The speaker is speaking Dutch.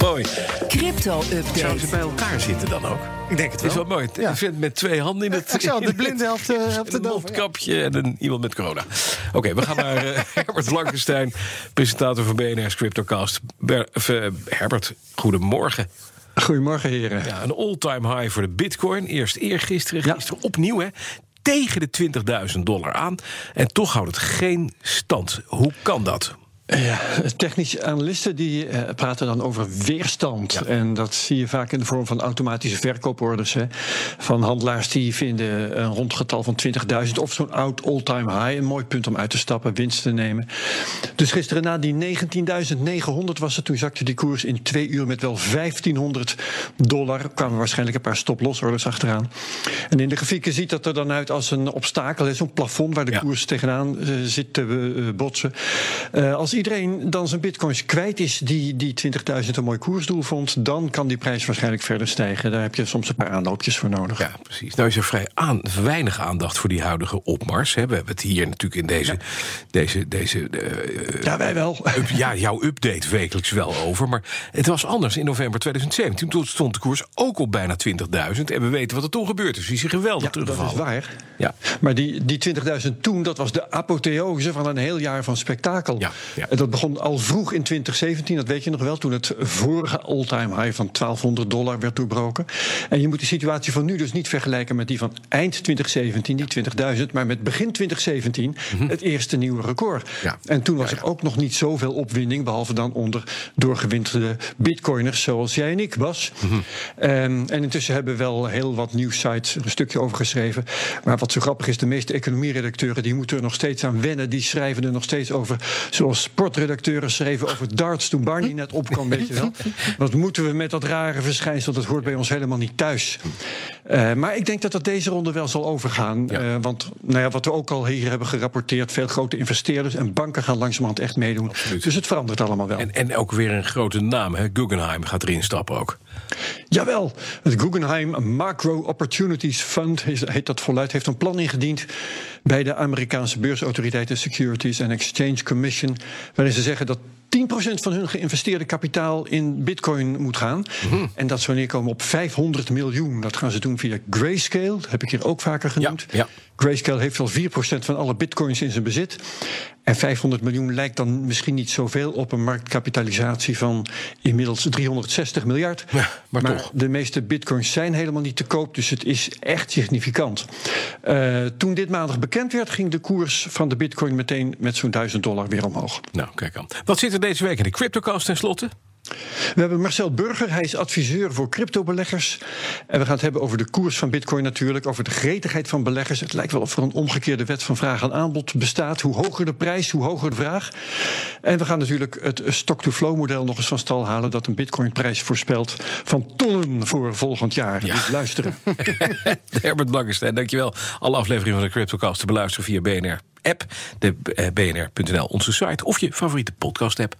Mooi. Crypto-update. Zouden ze bij elkaar zitten dan ook? Ik denk het Het is wel. wel mooi. Ja. Je vindt met twee handen in het... Ik zou de blinde helft, eh, helft een mondkapje en een, iemand met corona. Oké, we gaan naar eh, Herbert Blankenstein, presentator van BNR's Cryptocast. Ber- of, eh, Herbert, goedemorgen. Goedemorgen, heren. Ja, een all-time high voor de bitcoin. Eerst eergisteren, Ja. gisteren opnieuw hè. Tegen de 20.000 dollar aan. En toch houdt het geen stand. Hoe kan dat? Ja, technische analisten die eh, praten dan over weerstand. En dat zie je vaak in de vorm van automatische verkooporders. Hè, van handelaars die vinden een rondgetal van 20.000 of zo'n oud all-time high. Een mooi punt om uit te stappen, winst te nemen. Dus gisteren na die 19.900 was het. Toen zakte die koers in twee uur met wel 1500 dollar. Kwamen waarschijnlijk een paar stop-loss-orders achteraan. En in de grafieken ziet dat er dan uit als een obstakel. Zo'n plafond waar de Ja. koers tegenaan eh, zit te eh, botsen. Als iedereen dan zijn bitcoins kwijt is die die 20.000 een mooi koersdoel vond, dan kan die prijs waarschijnlijk verder stijgen. Daar heb je soms een paar aanloopjes voor nodig. Ja, precies. Nou is er vrij aan, weinig aandacht voor die huidige opmars. Hè. We hebben het hier natuurlijk in deze... deze, deze eh, Ja, wij wel. up- ja, jouw update wekelijks wel over. Maar het was anders in november 2017. Toen stond de koers ook op bijna 20.000. En we weten wat er toen gebeurd is. Die is geweldig Ja, dat is waar. Ja. Maar die, die 20.000 toen, dat was de apotheose van een heel jaar van spektakel. Ja, ja. En dat begon al vroeg in 2017, dat weet je nog wel, toen het vorige all-time high van 1200 dollar werd doorbroken. En je moet de situatie van nu dus niet vergelijken met die van eind 2017, die 20.000, maar met begin 2017 het eerste nieuwe record. Mhm. Ja. En toen was Ja, er ook nog niet zoveel opwinding, behalve dan onder doorgewinterde bitcoiners zoals jij en ik, Bas. Mhm. Ehm, en intussen hebben wel heel wat nieuwsites een stukje over geschreven. Maar wat zo grappig is, de meeste economieredacteuren die moeten er nog steeds aan wennen. Die schrijven er nog steeds over, zoals sportredacteuren schreven over darts toen Barney net opkwam, weet je wel. Wat moeten we met dat rare verschijnsel? Dat hoort bij ons helemaal niet thuis. Eh, maar ik denk dat dat deze ronde wel zal overgaan. Ja. Eh, want nou ja, wat we ook al hier hebben gerapporteerd, veel grote investeerders en banken gaan langzamerhand echt meedoen. Absoluut. Dus het verandert allemaal wel. En, en ook weer een grote naam. Hè. Guggenheim gaat erin stappen ook. Jawel, het Guggenheim Macro Opportunities Fund, heet dat voluit, heeft een plan ingediend bij de Amerikaanse beursautoriteiten Securities and Exchange Commission, waarin ze zeggen dat 10% van hun geïnvesteerde kapitaal in bitcoin moet gaan. En dat zou neerkomen op 500 miljoen. Dat gaan ze doen via Grayscale, dat heb ik hier ook vaker genoemd. ja. Grayscale heeft al 4% van alle bitcoins in zijn bezit. En 500 miljoen lijkt dan misschien niet zoveel op een marktkapitalisatie van inmiddels 360 miljard. Ja, maar toch. de meeste bitcoins zijn helemaal niet te koop, dus het is echt significant. Eh, toen dit maandag bekend werd, ging de koers van de bitcoin meteen met zo'n 1000 dollar weer omhoog. Nou, kijk aan. Wat zit er deze week in de CryptoCast tenslotte? We hebben Marcel Burger, hij is adviseur voor cryptobeleggers. En we gaan het hebben over de koers van bitcoin natuurlijk, over de gretigheid van beleggers. Het lijkt wel of er een omgekeerde wet van vraag en aanbod bestaat. Hoe hoger de prijs, hoe hoger de vraag. En we gaan natuurlijk het stock-to-flow model nog eens van stal halen... dat een bitcoinprijs voorspelt van tonnen voor volgend jaar. Ja. Dus luisteren. Herbert Blankenstein, dankjewel. Alle afleveringen van de CryptoCast te beluisteren via BNR app, de bnr.nl, onze site of je favoriete podcast app.